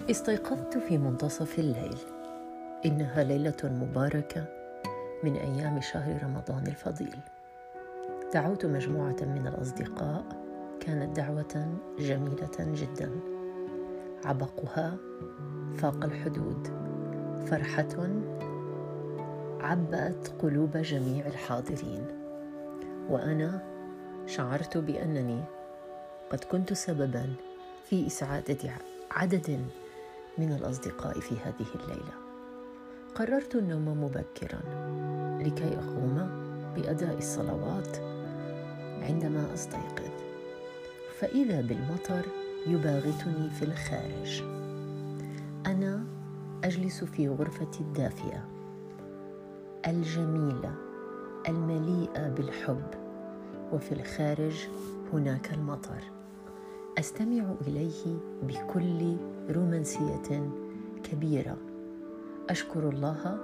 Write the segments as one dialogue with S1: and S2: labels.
S1: استيقظت في منتصف الليل. إنها ليلة مباركة من أيام شهر رمضان الفضيل. دعوت مجموعة من الأصدقاء كانت دعوة جميلة جدا. عبقها فاق الحدود. فرحة عبأت قلوب جميع الحاضرين. وأنا شعرت بأنني قد كنت سببا في إسعاد عدد من الأصدقاء في هذه الليلة. قررت النوم مبكرا لكي أقوم بأداء الصلوات عندما أستيقظ. فإذا بالمطر يباغتني في الخارج. أنا أجلس في غرفتي الدافئة الجميلة المليئة بالحب وفي الخارج هناك المطر. أستمع إليه بكل رومانسية كبيرة. أشكر الله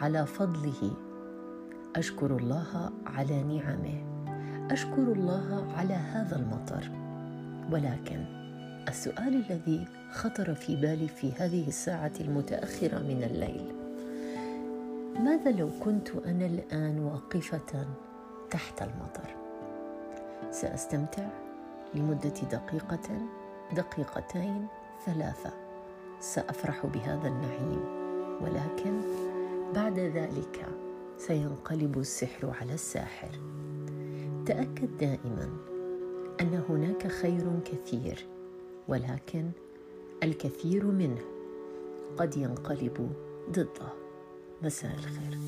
S1: على فضله. أشكر الله على نعمه. أشكر الله على هذا المطر. ولكن السؤال الذي خطر في بالي في هذه الساعة المتأخرة من الليل ماذا لو كنت أنا الآن واقفة تحت المطر؟ سأستمتع؟ لمدة دقيقة دقيقتين ثلاثة. سأفرح بهذا النعيم. ولكن بعد ذلك سينقلب السحر على الساحر. تأكد دائما أن هناك خير كثير ولكن الكثير منه قد ينقلب ضده. مساء الخير.